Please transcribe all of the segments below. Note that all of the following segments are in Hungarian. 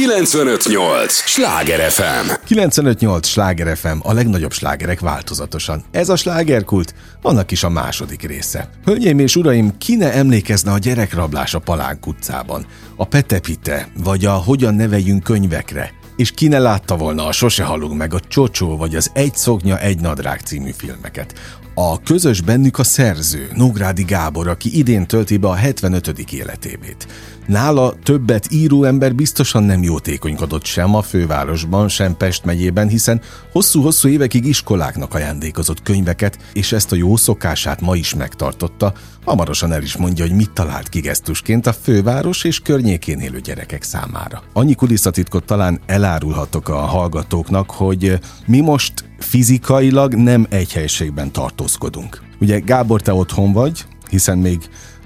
958! Sláger FM! 958! Sláger FM, a legnagyobb slágerek változatosan. Ez a slágerkult, annak is a második része. Hölgyeim és uraim, ki ne emlékezne a gyerekrablás a Palánk utcában? A Petepite, vagy a Hogyan neveljünk könyvekre? és ki ne látta volna a Sose halunk meg, a Csocsó vagy az Egy szoknya, egy nadrág című filmeket. A közös bennük a szerző, Nógrádi Gábor, aki idén tölti be a 75. életévét. Nála többet író ember biztosan nem jótékonykodott sem a fővárosban, sem Pest megyében, hiszen hosszú-hosszú évekig iskoláknak ajándékozott könyveket, és ezt a jó szokását ma is megtartotta, hamarosan el is mondja, hogy mit talált ki gesztusként a főváros és környékén élő gyerekek számára. Annyi kulisszatitkot talán elárulhatok a hallgatóknak, hogy mi most fizikailag nem egy helységben tartózkodunk. Ugye Gábor, te otthon vagy, hiszen még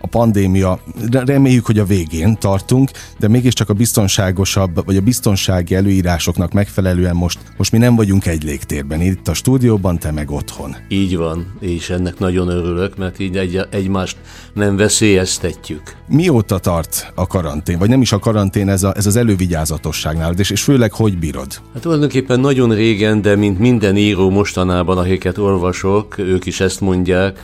a pandémia, reméljük, hogy a végén tartunk, de mégiscsak a biztonságosabb, vagy a biztonsági előírásoknak megfelelően most, most mi nem vagyunk egy légtérben, itt a stúdióban, te meg otthon. Így van, és ennek nagyon örülök, mert így egy, egymást nem veszélyeztetjük. Mióta tart a karantén, vagy nem is a karantén, ez, a, ez az elővigyázatosságnál, és, és főleg hogy bírod? Hát tulajdonképpen nagyon régen, de mint minden író mostanában, akiket olvasok, ők is ezt mondják,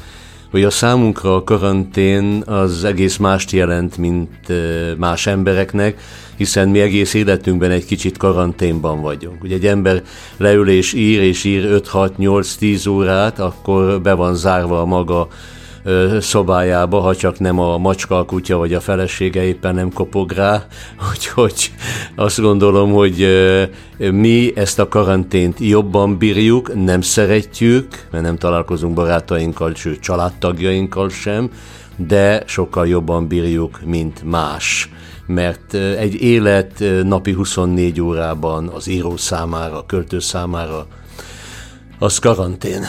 hogy a számunkra a karantén az egész mást jelent, mint más embereknek, hiszen mi egész életünkben egy kicsit karanténban vagyunk. Ugye egy ember leül és ír, és ír 5-6-8-10 órát, akkor be van zárva a maga szobájába, ha csak nem a macska, a kutya vagy a felesége éppen nem kopog rá. Úgyhogy azt gondolom, hogy mi ezt a karantént jobban bírjuk, nem szeretjük, mert nem találkozunk barátainkkal, sőt családtagjainkkal sem, de sokkal jobban bírjuk, mint más mert egy élet napi 24 órában az író számára, a költő számára, az karantén.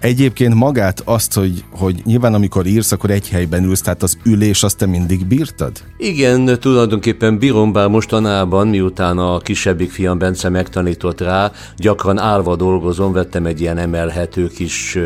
Egyébként magát azt, hogy, hogy nyilván amikor írsz, akkor egy helyben ülsz, tehát az ülés azt te mindig bírtad? Igen, tulajdonképpen bírom, bár mostanában, miután a kisebbik fiam Bence megtanított rá, gyakran állva dolgozom, vettem egy ilyen emelhető kis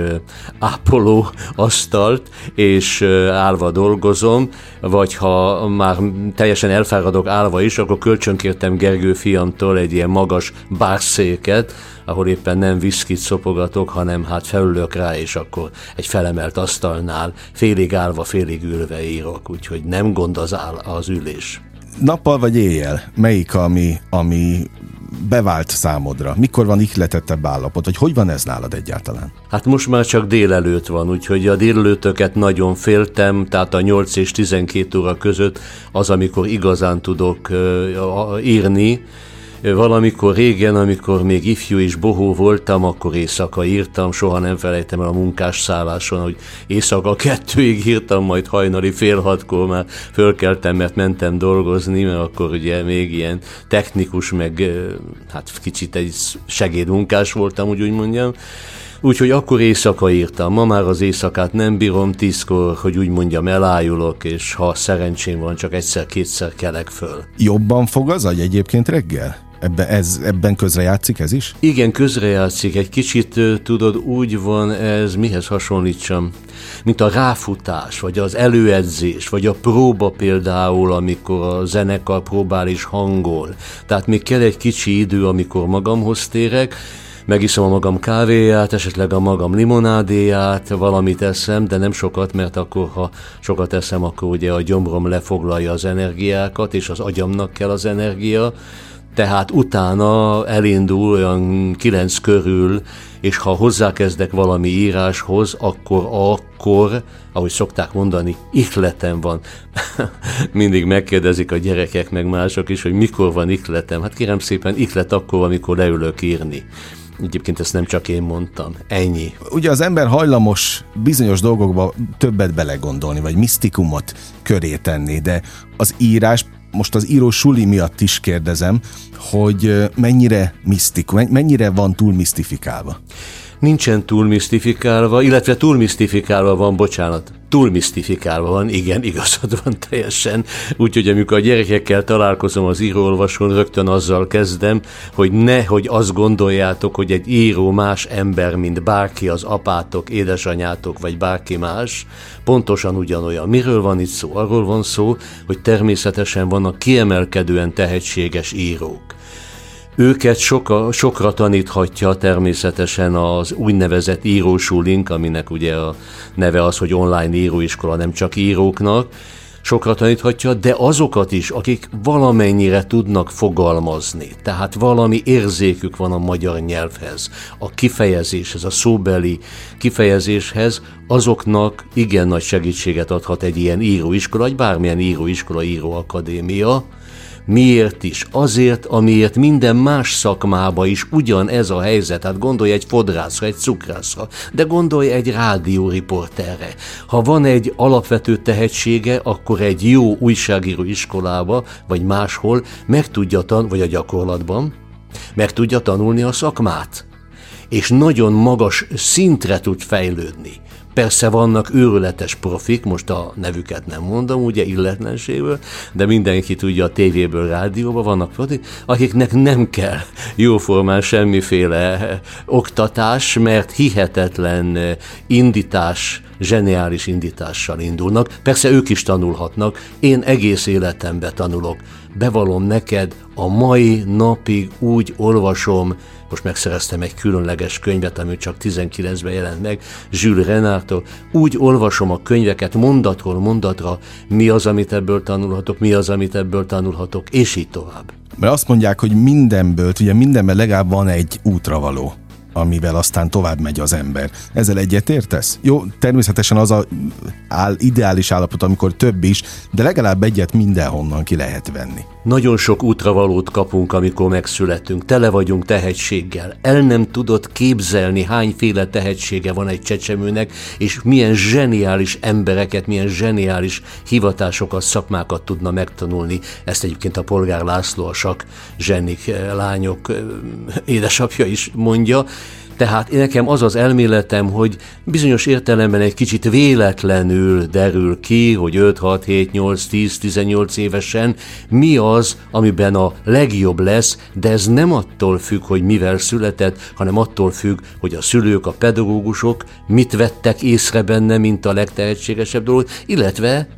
ápoló asztalt, és állva dolgozom, vagy ha már teljesen elfáradok állva is, akkor kölcsönkértem Gergő fiamtól egy ilyen magas bárszéket, ahol éppen nem viszkit szopogatok, hanem hát felülök rá, és akkor egy felemelt asztalnál félig állva, félig ülve írok, úgyhogy nem gond az, áll, az ülés. Nappal vagy éjjel? Melyik, ami, ami bevált számodra? Mikor van ihletettebb állapot? Vagy hogy van ez nálad egyáltalán? Hát most már csak délelőtt van, úgyhogy a délelőttöket nagyon féltem, tehát a 8 és 12 óra között az, amikor igazán tudok írni, Valamikor régen, amikor még ifjú és bohó voltam, akkor éjszaka írtam, soha nem felejtem el a munkás szálláson, hogy éjszaka kettőig írtam, majd hajnali fél hatkor már fölkeltem, mert mentem dolgozni, mert akkor ugye még ilyen technikus, meg hát kicsit egy segédmunkás voltam, úgy úgy mondjam. Úgyhogy akkor éjszaka írtam. Ma már az éjszakát nem bírom tízkor, hogy úgy mondjam, elájulok, és ha szerencsém van, csak egyszer-kétszer kelek föl. Jobban fog az agy egyébként reggel? Ebben, ez, ebben közrejátszik ez is? Igen, közrejátszik. Egy kicsit tudod, úgy van ez, mihez hasonlítsam, mint a ráfutás, vagy az előedzés, vagy a próba például, amikor a zenekar próbál és hangol. Tehát még kell egy kicsi idő, amikor magamhoz térek, megiszom a magam kávéját, esetleg a magam limonádéját, valamit eszem, de nem sokat, mert akkor, ha sokat eszem, akkor ugye a gyomrom lefoglalja az energiákat, és az agyamnak kell az energia, tehát utána elindul olyan kilenc körül, és ha hozzákezdek valami íráshoz, akkor akkor, ahogy szokták mondani, ihletem van. Mindig megkérdezik a gyerekek meg mások is, hogy mikor van ihletem. Hát kérem szépen, ihlet akkor, amikor leülök írni. Egyébként ezt nem csak én mondtam. Ennyi. Ugye az ember hajlamos bizonyos dolgokba többet belegondolni, vagy misztikumot köré tenni, de az írás most az író suli miatt is kérdezem, hogy mennyire misztik, mennyire van túl misztifikálva? Nincsen túl misztifikálva, illetve túl misztifikálva van, bocsánat, túl misztifikálva van, igen, igazad van teljesen. Úgyhogy amikor a gyerekekkel találkozom az íróolvasón, rögtön azzal kezdem, hogy ne, hogy azt gondoljátok, hogy egy író más ember, mint bárki az apátok, édesanyátok, vagy bárki más, pontosan ugyanolyan. Miről van itt szó? Arról van szó, hogy természetesen vannak kiemelkedően tehetséges írók őket soka, sokra taníthatja természetesen az úgynevezett írósulink, aminek ugye a neve az, hogy online íróiskola nem csak íróknak, sokra taníthatja, de azokat is, akik valamennyire tudnak fogalmazni, tehát valami érzékük van a magyar nyelvhez, a kifejezéshez, a szóbeli kifejezéshez, azoknak igen nagy segítséget adhat egy ilyen íróiskola, vagy bármilyen íróiskola, íróakadémia, Miért is? Azért, amiért minden más szakmába is ugyan ez a helyzet. Hát gondolj egy fodrászra, egy cukrászra, de gondolj egy rádióriporterre. Ha van egy alapvető tehetsége, akkor egy jó újságíró iskolába, vagy máshol meg tudja tan, vagy a gyakorlatban, meg tudja tanulni a szakmát. És nagyon magas szintre tud fejlődni. Persze vannak őrületes profik, most a nevüket nem mondom, ugye illetlenségből, de mindenki tudja a tévéből, rádióban vannak profik, akiknek nem kell jóformán semmiféle oktatás, mert hihetetlen indítás, zseniális indítással indulnak. Persze ők is tanulhatnak, én egész életemben tanulok. Bevalom neked, a mai napig úgy olvasom, most megszereztem egy különleges könyvet, ami csak 19-ben jelent meg, Jules Renártól. Úgy olvasom a könyveket mondatról mondatra, mi az, amit ebből tanulhatok, mi az, amit ebből tanulhatok, és így tovább. Mert azt mondják, hogy mindenből, ugye mindenben legalább van egy útravaló amivel aztán tovább megy az ember. Ezzel egyetértesz? Jó, természetesen az a áll, ideális állapot, amikor több is, de legalább egyet mindenhonnan ki lehet venni. Nagyon sok útravalót kapunk, amikor megszületünk. Tele vagyunk tehetséggel. El nem tudod képzelni, hányféle tehetsége van egy csecsemőnek, és milyen zseniális embereket, milyen zseniális hivatásokat, szakmákat tudna megtanulni. Ezt egyébként a polgár László, a sak zsenik eh, lányok eh, édesapja is mondja. Tehát nekem az az elméletem, hogy bizonyos értelemben egy kicsit véletlenül derül ki, hogy 5, 6, 7, 8, 10, 18 évesen mi az, amiben a legjobb lesz, de ez nem attól függ, hogy mivel született, hanem attól függ, hogy a szülők, a pedagógusok mit vettek észre benne, mint a legtehetségesebb dolog, illetve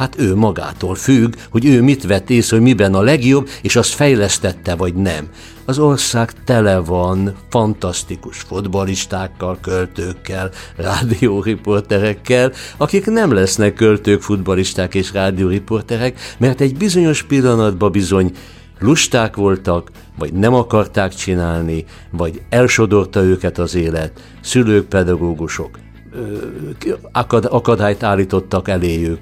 Hát ő magától függ, hogy ő mit vett észre, hogy miben a legjobb, és azt fejlesztette vagy nem. Az ország tele van fantasztikus fotbalistákkal, költőkkel, rádióriporterekkel, akik nem lesznek költők, futbalisták és rádióriporterek, mert egy bizonyos pillanatban bizony lusták voltak, vagy nem akarták csinálni, vagy elsodorta őket az élet, szülők, pedagógusok, akadályt állítottak eléjük,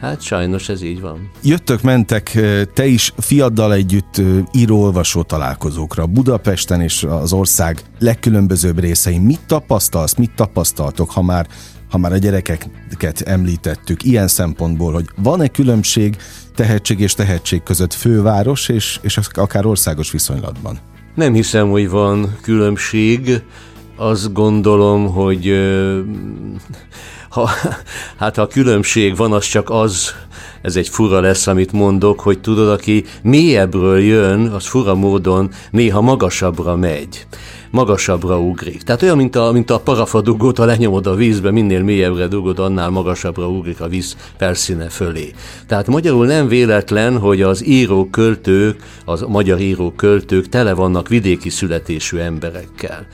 Hát sajnos ez így van. Jöttök, mentek te is fiaddal együtt író-olvasó találkozókra Budapesten és az ország legkülönbözőbb részein. Mit tapasztalsz, mit tapasztaltok, ha már ha már a gyerekeket említettük, ilyen szempontból, hogy van-e különbség tehetség és tehetség között főváros és, és akár országos viszonylatban? Nem hiszem, hogy van különbség. Azt gondolom, hogy ha, hát ha különbség van, az csak az, ez egy fura lesz, amit mondok, hogy tudod, aki mélyebbről jön, az fura módon néha magasabbra megy magasabbra ugrik. Tehát olyan, mint a, mint a parafadugót, ha lenyomod a vízbe, minél mélyebbre dugod, annál magasabbra ugrik a víz felszíne fölé. Tehát magyarul nem véletlen, hogy az író-költők, az magyar író-költők tele vannak vidéki születésű emberekkel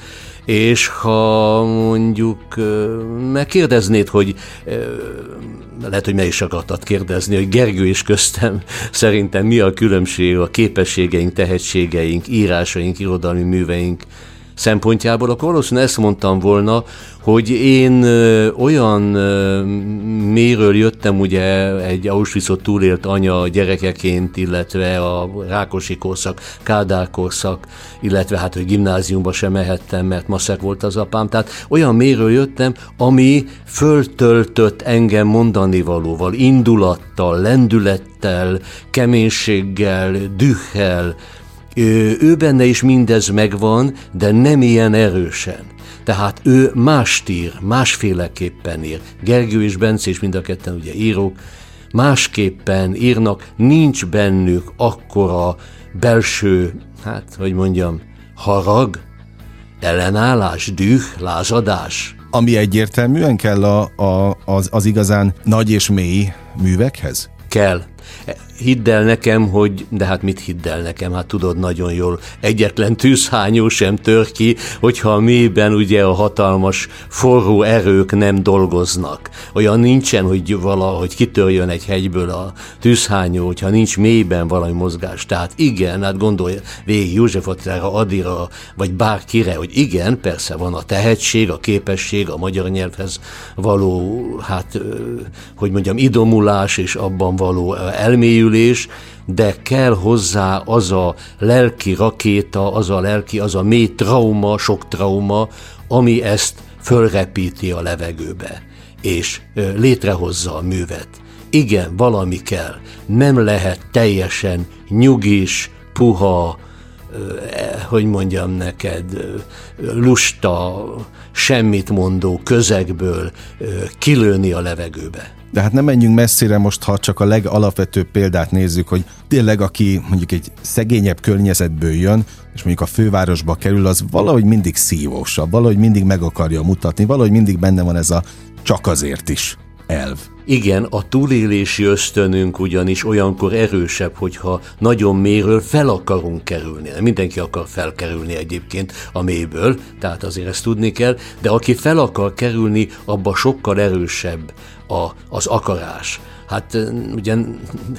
és ha mondjuk megkérdeznéd, hogy lehet, hogy meg is akartad kérdezni, hogy Gergő és köztem szerintem mi a különbség a képességeink, tehetségeink, írásaink, irodalmi műveink szempontjából, akkor valószínűleg ezt mondtam volna, hogy én olyan méről jöttem, ugye egy Auschwitzot túlélt anya gyerekeként, illetve a Rákosi korszak, Kádár korszak, illetve hát, hogy gimnáziumba sem mehettem, mert maszek volt az apám. Tehát olyan méről jöttem, ami föltöltött engem mondani valóval, indulattal, lendülettel, keménységgel, dühel, Ő benne is mindez megvan, de nem ilyen erősen. Tehát ő más ír, másféleképpen ír. Gergő és Bence és mind a ketten ugye írók, másképpen írnak, nincs bennük akkora belső, hát, hogy mondjam, harag, ellenállás, düh, lázadás. Ami egyértelműen kell a, a, az, az igazán nagy és mély művekhez? Kell. Hidd el nekem, hogy, de hát mit hidd el nekem, hát tudod nagyon jól, egyetlen tűzhányó sem tör ki, hogyha a mélyben ugye a hatalmas forró erők nem dolgoznak. Olyan nincsen, hogy valahogy kitörjön egy hegyből a tűzhányó, hogyha nincs mélyben valami mozgás. Tehát igen, hát gondolj végig József Attilára, Adira, vagy bárkire, hogy igen, persze van a tehetség, a képesség, a magyar nyelvhez való, hát, hogy mondjam, idomulás, és abban való elmélyülés, de kell hozzá az a lelki rakéta, az a lelki, az a mély trauma, sok trauma, ami ezt fölrepíti a levegőbe, és létrehozza a művet. Igen, valami kell. Nem lehet teljesen nyugis, puha, e, hogy mondjam neked, lusta, semmit mondó közegből kilőni a levegőbe. De hát nem menjünk messzire most, ha csak a legalapvetőbb példát nézzük, hogy tényleg aki mondjuk egy szegényebb környezetből jön, és mondjuk a fővárosba kerül, az valahogy mindig szívósabb, valahogy mindig meg akarja mutatni, valahogy mindig benne van ez a csak azért is elv. Igen, a túlélési ösztönünk ugyanis olyankor erősebb, hogyha nagyon mélyről fel akarunk kerülni. Nem mindenki akar felkerülni egyébként a mélyből, tehát azért ezt tudni kell, de aki fel akar kerülni, abba sokkal erősebb a, az akarás. Hát ugye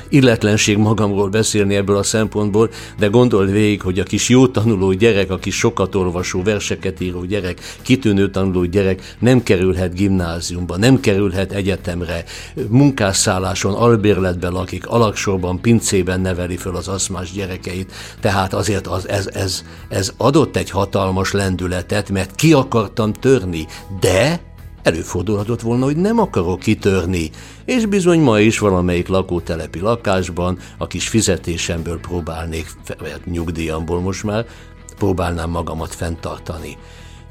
illetlenség magamról beszélni ebből a szempontból, de gondold végig, hogy a kis jó tanuló gyerek, a kis sokat olvasó, verseket író gyerek, kitűnő tanuló gyerek nem kerülhet gimnáziumba, nem kerülhet egyetemre, munkásszálláson, albérletben lakik, alaksorban, pincében neveli föl az aszmás gyerekeit, tehát azért az, ez, ez, ez adott egy hatalmas lendületet, mert ki akartam törni, de Előfordulhatott volna, hogy nem akarok kitörni, és bizony ma is valamelyik lakótelepi lakásban a kis fizetésemből próbálnék, nyugdíjamból most már, próbálnám magamat fenntartani.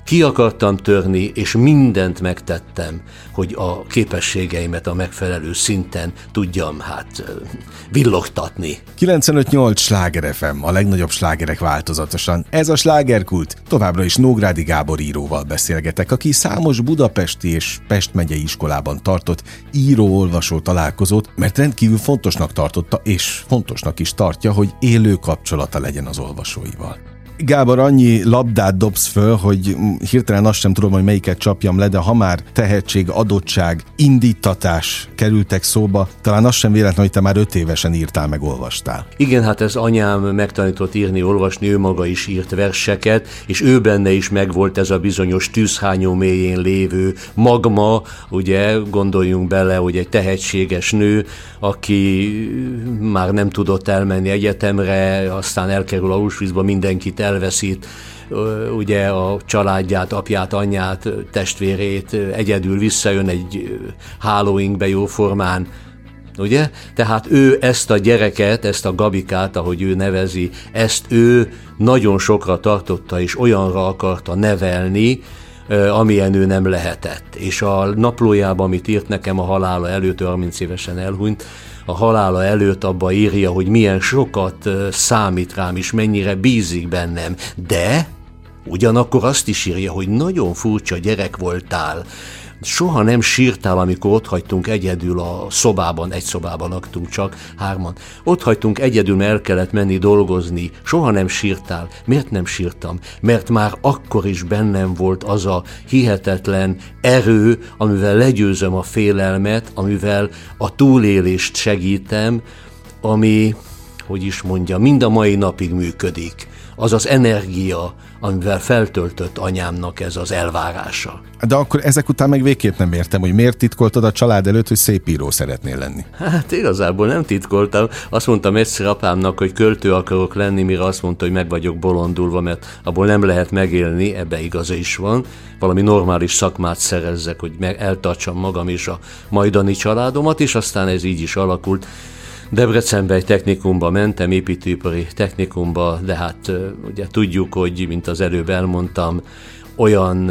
Ki akartam törni, és mindent megtettem, hogy a képességeimet a megfelelő szinten tudjam hát villogtatni. 95-8 Sláger FM, a legnagyobb slágerek változatosan. Ez a slágerkult. Továbbra is Nógrádi Gábor íróval beszélgetek, aki számos budapesti és Pest megyei iskolában tartott író-olvasó találkozót, mert rendkívül fontosnak tartotta, és fontosnak is tartja, hogy élő kapcsolata legyen az olvasóival. Gábor, annyi labdát dobsz föl, hogy hirtelen azt sem tudom, hogy melyiket csapjam le, de ha már tehetség, adottság, indítatás kerültek szóba, talán azt sem véletlen, hogy te már öt évesen írtál, meg olvastál. Igen, hát ez anyám megtanított írni, olvasni, ő maga is írt verseket, és ő benne is megvolt ez a bizonyos tűzhányó mélyén lévő magma, ugye gondoljunk bele, hogy egy tehetséges nő, aki már nem tudott elmenni egyetemre, aztán elkerül Auschwitzba, mindenkit elveszít, ugye a családját, apját, anyját, testvérét, egyedül visszajön egy hálóinkbe jó formán, ugye? Tehát ő ezt a gyereket, ezt a Gabikát, ahogy ő nevezi, ezt ő nagyon sokra tartotta, és olyanra akarta nevelni, amilyen ő nem lehetett. És a naplójában, amit írt nekem a halála előtt, 30 évesen elhunyt, a halála előtt abba írja, hogy milyen sokat számít rám, és mennyire bízik bennem, de ugyanakkor azt is írja, hogy nagyon furcsa gyerek voltál, soha nem sírtál, amikor ott hagytunk egyedül a szobában, egy szobában laktunk csak, hárman. Ott hagytunk egyedül, mert el kellett menni dolgozni. Soha nem sírtál. Miért nem sírtam? Mert már akkor is bennem volt az a hihetetlen erő, amivel legyőzöm a félelmet, amivel a túlélést segítem, ami, hogy is mondja, mind a mai napig működik. Az az energia, amivel feltöltött anyámnak ez az elvárása. De akkor ezek után meg végképp nem értem, hogy miért titkoltad a család előtt, hogy szép író szeretnél lenni. Hát igazából nem titkoltam. Azt mondtam egyszer apámnak, hogy költő akarok lenni, mire azt mondta, hogy meg vagyok bolondulva, mert abból nem lehet megélni, ebbe igaza is van. Valami normális szakmát szerezzek, hogy meg eltartsam magam és a majdani családomat, és aztán ez így is alakult. Debrecenbe egy technikumba mentem, építőipari technikumba, de hát ugye tudjuk, hogy, mint az előbb elmondtam, olyan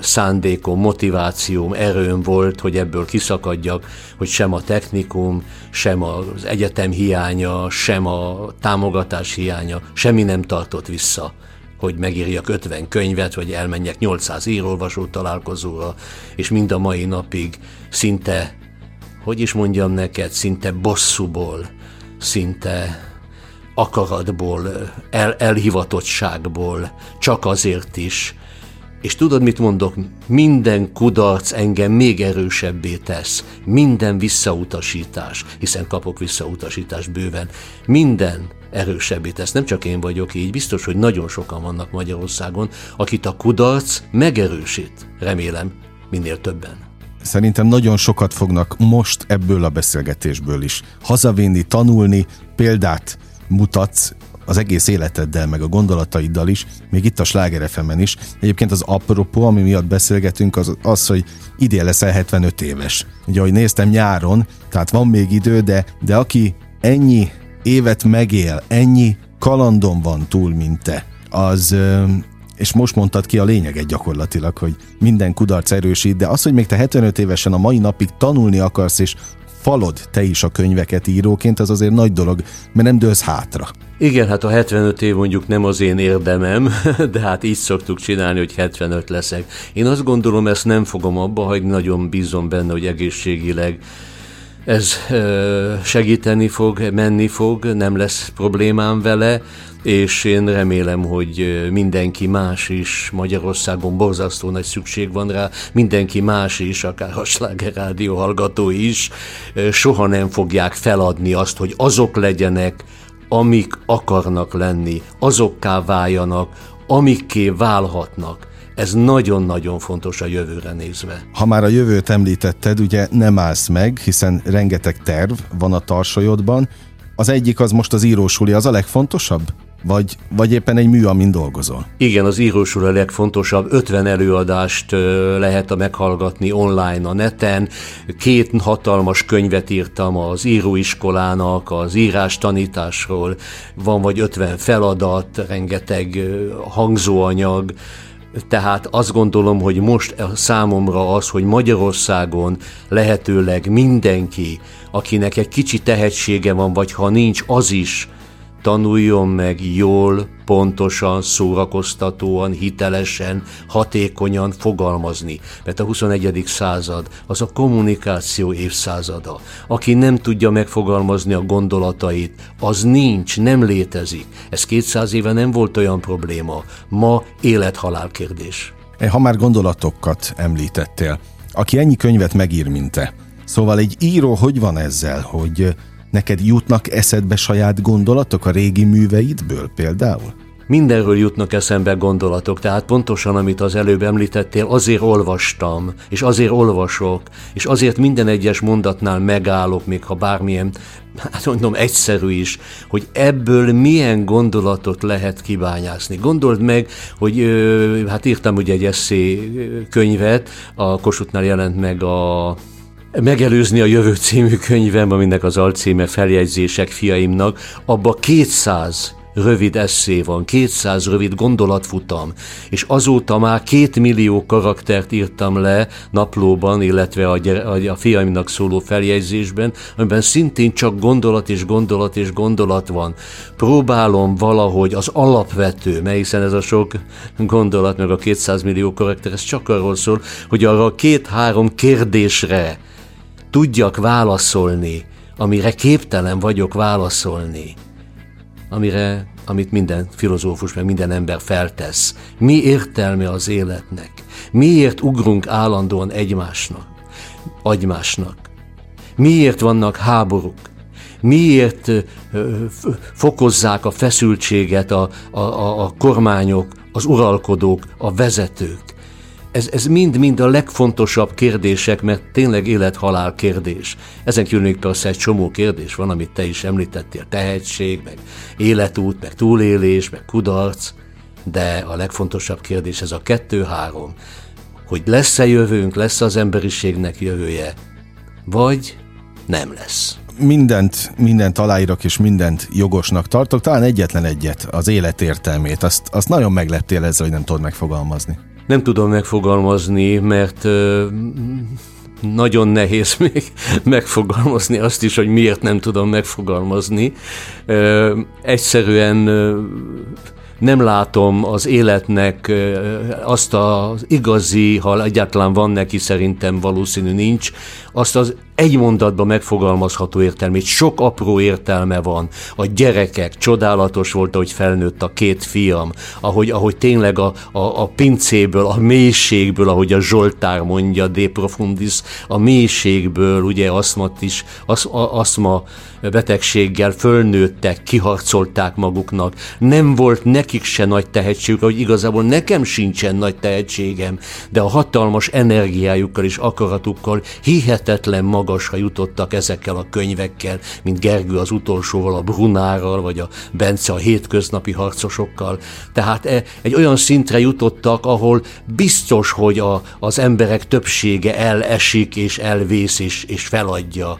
szándékom, motivációm, erőm volt, hogy ebből kiszakadjak, hogy sem a technikum, sem az egyetem hiánya, sem a támogatás hiánya, semmi nem tartott vissza hogy megírjak 50 könyvet, vagy elmenjek 800 írólvasó találkozóra, és mind a mai napig szinte, hogy is mondjam neked, szinte bosszúból, szinte akaratból, el, elhivatottságból, csak azért is. És tudod, mit mondok? Minden kudarc engem még erősebbé tesz. Minden visszautasítás, hiszen kapok visszautasítást bőven. Minden erősebbé tesz. Nem csak én vagyok így, biztos, hogy nagyon sokan vannak Magyarországon, akit a kudarc megerősít. Remélem, minél többen. Szerintem nagyon sokat fognak most ebből a beszélgetésből is hazavinni, tanulni, példát mutatsz az egész életeddel, meg a gondolataiddal is, még itt a Sláger fm is. Egyébként az apropó, ami miatt beszélgetünk, az az, hogy idén leszel 75 éves. Ugye, ahogy néztem nyáron, tehát van még idő, de, de aki ennyi évet megél, ennyi kalandon van túl, mint te, az, és most mondtad ki a lényeget gyakorlatilag, hogy minden kudarc erősít, de az, hogy még te 75 évesen a mai napig tanulni akarsz, és falod te is a könyveket íróként, az azért nagy dolog, mert nem dőlsz hátra. Igen, hát a 75 év mondjuk nem az én érdemem, de hát így szoktuk csinálni, hogy 75 leszek. Én azt gondolom, ezt nem fogom abba hagyni, nagyon bízom benne, hogy egészségileg ez segíteni fog, menni fog, nem lesz problémám vele, és én remélem, hogy mindenki más is Magyarországon borzasztó nagy szükség van rá, mindenki más is, akár a Sláger Rádió hallgató is, soha nem fogják feladni azt, hogy azok legyenek, amik akarnak lenni, azokká váljanak, amikké válhatnak. Ez nagyon-nagyon fontos a jövőre nézve. Ha már a jövőt említetted, ugye nem állsz meg, hiszen rengeteg terv van a tarsolyodban. Az egyik az most az írósuli, az a legfontosabb? Vagy, vagy éppen egy mű, amin dolgozol? Igen, az írósul a legfontosabb. 50 előadást lehet a meghallgatni online a neten. Két hatalmas könyvet írtam az íróiskolának, az írás tanításról. Van vagy 50 feladat, rengeteg hangzóanyag. Tehát azt gondolom, hogy most számomra az, hogy Magyarországon lehetőleg mindenki, akinek egy kicsi tehetsége van, vagy ha nincs, az is tanuljon meg jól, pontosan, szórakoztatóan, hitelesen, hatékonyan fogalmazni. Mert a 21. század az a kommunikáció évszázada. Aki nem tudja megfogalmazni a gondolatait, az nincs, nem létezik. Ez 200 éve nem volt olyan probléma. Ma élet-halál kérdés. Ha már gondolatokat említettél, aki ennyi könyvet megír, mint te, Szóval egy író hogy van ezzel, hogy Neked jutnak eszedbe saját gondolatok a régi műveidből például? Mindenről jutnak eszembe gondolatok, tehát pontosan, amit az előbb említettél, azért olvastam, és azért olvasok, és azért minden egyes mondatnál megállok, még ha bármilyen, hát mondom, egyszerű is, hogy ebből milyen gondolatot lehet kibányászni. Gondold meg, hogy hát írtam ugye egy eszé könyvet, a Kossuthnál jelent meg a megelőzni a jövő című könyvem, aminek az alcíme feljegyzések fiaimnak, abba 200 rövid eszé van, 200 rövid gondolatfutam, és azóta már két millió karaktert írtam le naplóban, illetve a, a, a fiaimnak szóló feljegyzésben, amiben szintén csak gondolat és gondolat és gondolat van. Próbálom valahogy az alapvető, mert hiszen ez a sok gondolat, meg a 200 millió karakter, ez csak arról szól, hogy arra a két-három kérdésre, tudjak válaszolni, amire képtelen vagyok válaszolni, amire, amit minden filozófus, meg minden ember feltesz. Mi értelme az életnek? Miért ugrunk állandóan egymásnak? Agymásnak? Miért vannak háborúk? Miért fokozzák a feszültséget a, a, a, a kormányok, az uralkodók, a vezetők? Ez, ez mind-mind a legfontosabb kérdések, mert tényleg élet-halál kérdés. Ezen kívül még persze egy csomó kérdés van, amit te is említettél, tehetség, meg életút, meg túlélés, meg kudarc, de a legfontosabb kérdés ez a kettő-három, hogy lesz-e jövőnk, lesz az emberiségnek jövője, vagy nem lesz. mindent, mindent aláírok és mindent jogosnak tartok, talán egyetlen egyet, az élet értelmét. Azt, azt nagyon megleptél ezzel, hogy nem tudod megfogalmazni. Nem tudom megfogalmazni, mert nagyon nehéz még megfogalmazni azt is, hogy miért nem tudom megfogalmazni. Egyszerűen nem látom az életnek azt az igazi, ha egyáltalán van neki, szerintem valószínű nincs, azt az egy mondatban megfogalmazható értelmét, sok apró értelme van. A gyerekek, csodálatos volt, hogy felnőtt a két fiam, ahogy, ahogy tényleg a, a, a pincéből, a mélységből, ahogy a Zsoltár mondja, de profundis, a mélységből, ugye aszmat is, az, aszma betegséggel fölnőttek, kiharcolták maguknak. Nem volt nekik se nagy tehetségük, hogy igazából nekem sincsen nagy tehetségem, de a hatalmas energiájukkal és akaratukkal hihetetlen magasra jutottak ezekkel a könyvekkel, mint Gergő az utolsóval, a Brunárral, vagy a Bence a hétköznapi harcosokkal. Tehát e, egy olyan szintre jutottak, ahol biztos, hogy a, az emberek többsége elesik, és elvész, és, és feladja.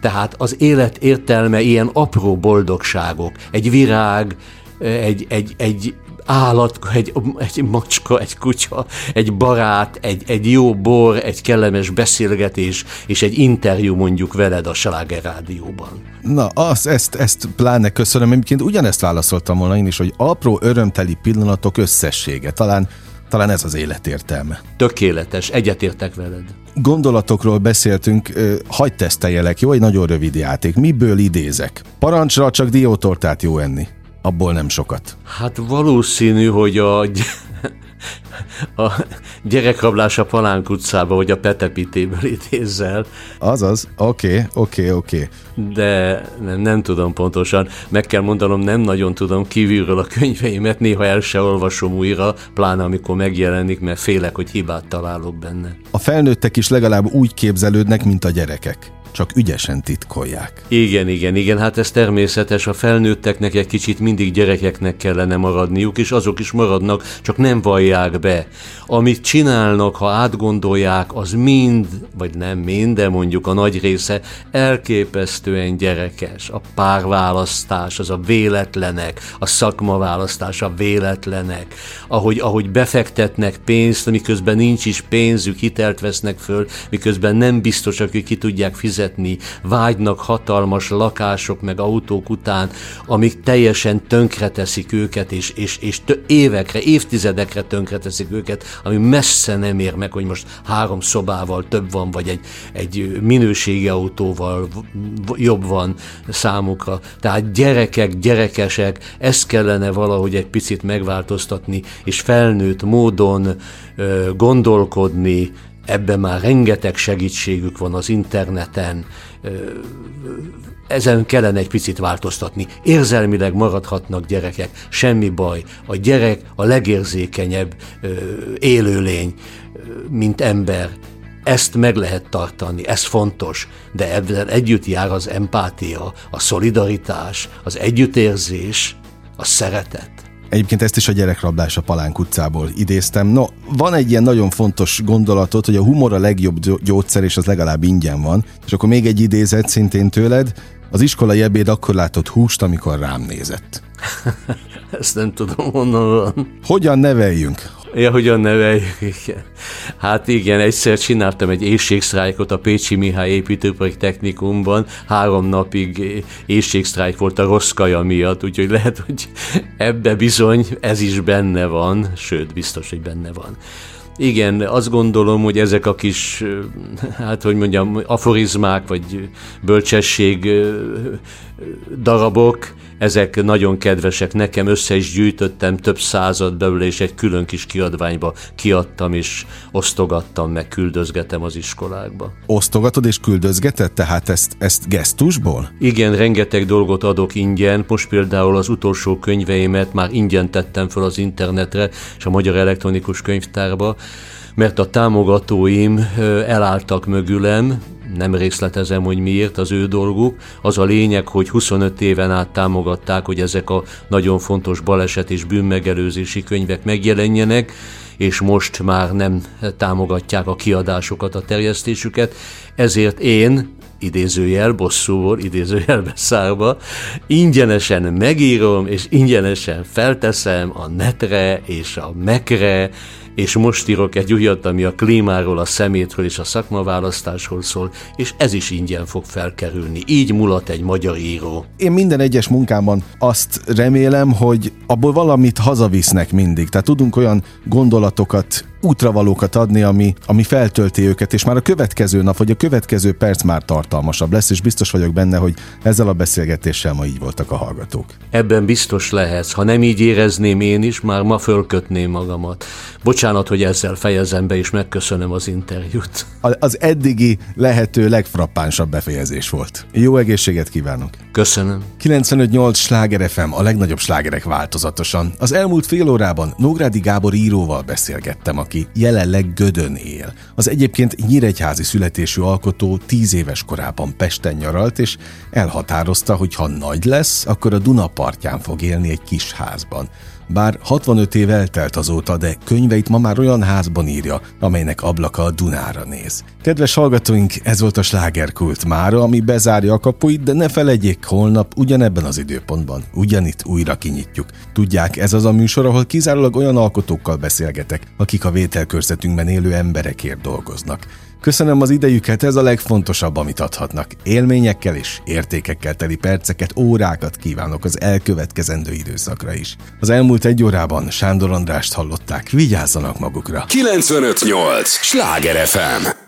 Tehát az élet értelme ilyen apró boldogságok. Egy virág, egy, egy, egy állat, egy, egy macska, egy kutya, egy barát, egy, egy jó bor, egy kellemes beszélgetés, és egy interjú mondjuk veled a Sláger Rádióban. Na, az, ezt, ezt pláne köszönöm. Egyébként ugyanezt válaszoltam volna én is, hogy apró örömteli pillanatok összessége. Talán talán ez az élet értelme. Tökéletes, egyetértek veled. Gondolatokról beszéltünk, hagyd teszteljelek, jó? Egy nagyon rövid játék. Miből idézek? Parancsra csak diótortát jó enni. Abból nem sokat. Hát valószínű, hogy a, a gyerekrablás a Palánk utcába, vagy a Petepitéből idézzel. Azaz, oké, okay, oké, okay, oké. Okay. De nem, nem tudom pontosan. Meg kell mondanom, nem nagyon tudom kívülről a könyveimet, néha el se olvasom újra, pláne amikor megjelenik, mert félek, hogy hibát találok benne. A felnőttek is legalább úgy képzelődnek, mint a gyerekek csak ügyesen titkolják. Igen, igen, igen, hát ez természetes, a felnőtteknek egy kicsit mindig gyerekeknek kellene maradniuk, és azok is maradnak, csak nem vallják be. Amit csinálnak, ha átgondolják, az mind, vagy nem mind, de mondjuk a nagy része elképesztően gyerekes. A párválasztás, az a véletlenek, a szakmaválasztás, a véletlenek, ahogy, ahogy befektetnek pénzt, miközben nincs is pénzük, hitelt vesznek föl, miközben nem biztosak, hogy ki tudják fizetni fizetni, vágynak hatalmas lakások meg autók után, amik teljesen tönkreteszik őket, és, és, és évekre, évtizedekre tönkreteszik őket, ami messze nem ér meg, hogy most három szobával több van, vagy egy, egy minőségi autóval jobb van számukra. Tehát gyerekek, gyerekesek, ezt kellene valahogy egy picit megváltoztatni, és felnőtt módon ö, gondolkodni, Ebben már rengeteg segítségük van az interneten, ezen kellene egy picit változtatni. Érzelmileg maradhatnak gyerekek, semmi baj. A gyerek a legérzékenyebb élőlény, mint ember. Ezt meg lehet tartani, ez fontos, de ebben együtt jár az empátia, a szolidaritás, az együttérzés, a szeretet. Egyébként ezt is a gyerekrablás a Palánk utcából idéztem. No, van egy ilyen nagyon fontos gondolatot, hogy a humor a legjobb gyógyszer, és az legalább ingyen van. És akkor még egy idézet szintén tőled. Az iskolai ebéd akkor látott húst, amikor rám nézett. Ezt nem tudom, honnan van. Hogyan neveljünk? Ja, hogyan neveljük, igen. Hát igen, egyszer csináltam egy éjségsztrájkot a Pécsi Mihály építőprojekt technikumban, három napig éjségsztrájk volt a rossz kaja miatt, úgyhogy lehet, hogy ebbe bizony ez is benne van, sőt, biztos, hogy benne van. Igen, azt gondolom, hogy ezek a kis, hát hogy mondjam, aforizmák, vagy bölcsesség darabok, ezek nagyon kedvesek nekem, össze is gyűjtöttem több század belőle, és egy külön kis kiadványba kiadtam, és osztogattam, meg küldözgetem az iskolákba. Osztogatod és küldözgeted, tehát ezt, ezt gesztusból? Igen, rengeteg dolgot adok ingyen, most például az utolsó könyveimet már ingyen tettem fel az internetre, és a Magyar Elektronikus Könyvtárba, mert a támogatóim elálltak mögülem, nem részletezem, hogy miért az ő dolguk. Az a lényeg, hogy 25 éven át támogatták, hogy ezek a nagyon fontos baleset és bűnmegelőzési könyvek megjelenjenek, és most már nem támogatják a kiadásokat, a terjesztésüket. Ezért én idézőjel, bosszúból, idézőjelbe szárva, ingyenesen megírom, és ingyenesen felteszem a netre és a mekre, és most írok egy újat, ami a klímáról, a szemétről és a szakmaválasztásról szól, és ez is ingyen fog felkerülni. Így mulat egy magyar író. Én minden egyes munkámban azt remélem, hogy abból valamit hazavisznek mindig. Tehát tudunk olyan gondolatokat útravalókat adni, ami, ami feltölti őket, és már a következő nap, vagy a következő perc már tartalmasabb lesz, és biztos vagyok benne, hogy ezzel a beszélgetéssel ma így voltak a hallgatók. Ebben biztos lehetsz. Ha nem így érezném én is, már ma fölkötném magamat. Bocsánat, hogy ezzel fejezem be, és megköszönöm az interjút. Az eddigi lehető legfrappánsabb befejezés volt. Jó egészséget kívánok! Köszönöm. 95.8 Sláger FM, a legnagyobb slágerek változatosan. Az elmúlt fél órában Nógrádi Gábor íróval beszélgettem, aki jelenleg Gödön él. Az egyébként nyíregyházi születésű alkotó tíz éves korában Pesten nyaralt, és elhatározta, hogy ha nagy lesz, akkor a Duna partján fog élni egy kis házban. Bár 65 év eltelt azóta, de könyveit ma már olyan házban írja, amelynek ablaka a Dunára néz. Kedves hallgatóink, ez volt a slágerkult mára, ami bezárja a kapuit, de ne felejtjék, holnap ugyanebben az időpontban, ugyanitt újra kinyitjuk. Tudják, ez az a műsor, ahol kizárólag olyan alkotókkal beszélgetek, akik a vételkörzetünkben élő emberekért dolgoznak. Köszönöm az idejüket, ez a legfontosabb, amit adhatnak. Élményekkel és értékekkel teli perceket, órákat kívánok az elkövetkezendő időszakra is. Az elmúlt egy órában Sándor Andrást hallották, vigyázzanak magukra. 958! Sláger FM!